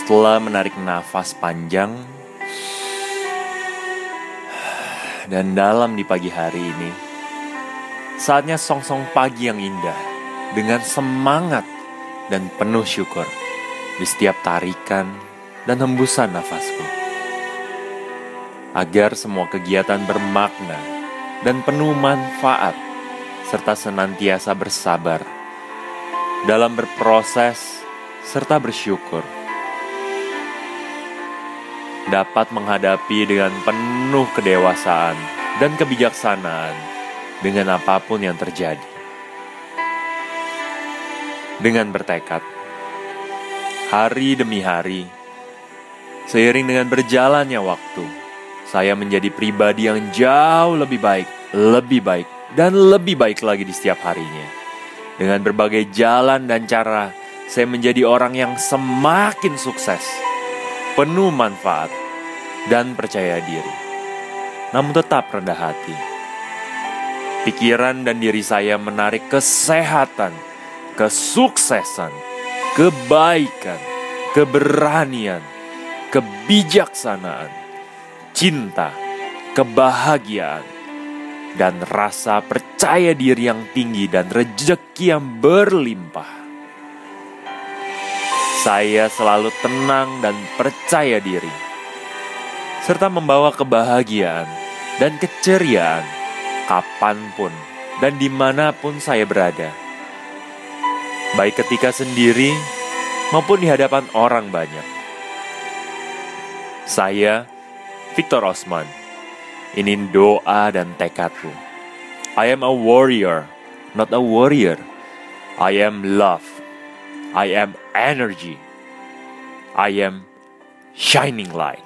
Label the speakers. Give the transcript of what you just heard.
Speaker 1: Setelah menarik nafas panjang dan dalam di pagi hari ini, saatnya song-song pagi yang indah dengan semangat dan penuh syukur di setiap tarikan dan hembusan nafasku. Agar semua kegiatan bermakna dan penuh manfaat serta senantiasa bersabar dalam berproses serta bersyukur dapat menghadapi dengan penuh kedewasaan dan kebijaksanaan dengan apa pun yang terjadi. Dengan bertekad, hari demi hari, seiring dengan berjalannya waktu, saya menjadi pribadi yang jauh lebih baik, lebih baik, dan lebih baik lagi di setiap harinya. Dengan berbagai jalan dan cara, saya menjadi orang yang semakin sukses, penuh manfaat, dan percaya diri, namun tetap rendah hati. Pikiran dan diri saya menarik kesehatan, kesuksesan, kebaikan, keberanian, kebijaksanaan, cinta, kebahagiaan, dan rasa percaya diri yang tinggi dan rejeki yang berlimpah. Saya selalu tenang dan percaya diri serta membawa kebahagiaan dan keceriaan kapan pun dan di mana pun saya berada. Baik ketika sendiri maupun di hadapan orang banyak. Saya, Victor Osman, ini doa dan tekadku. I am a warrior, not a warrior. I am love. I am energy. I am shining light.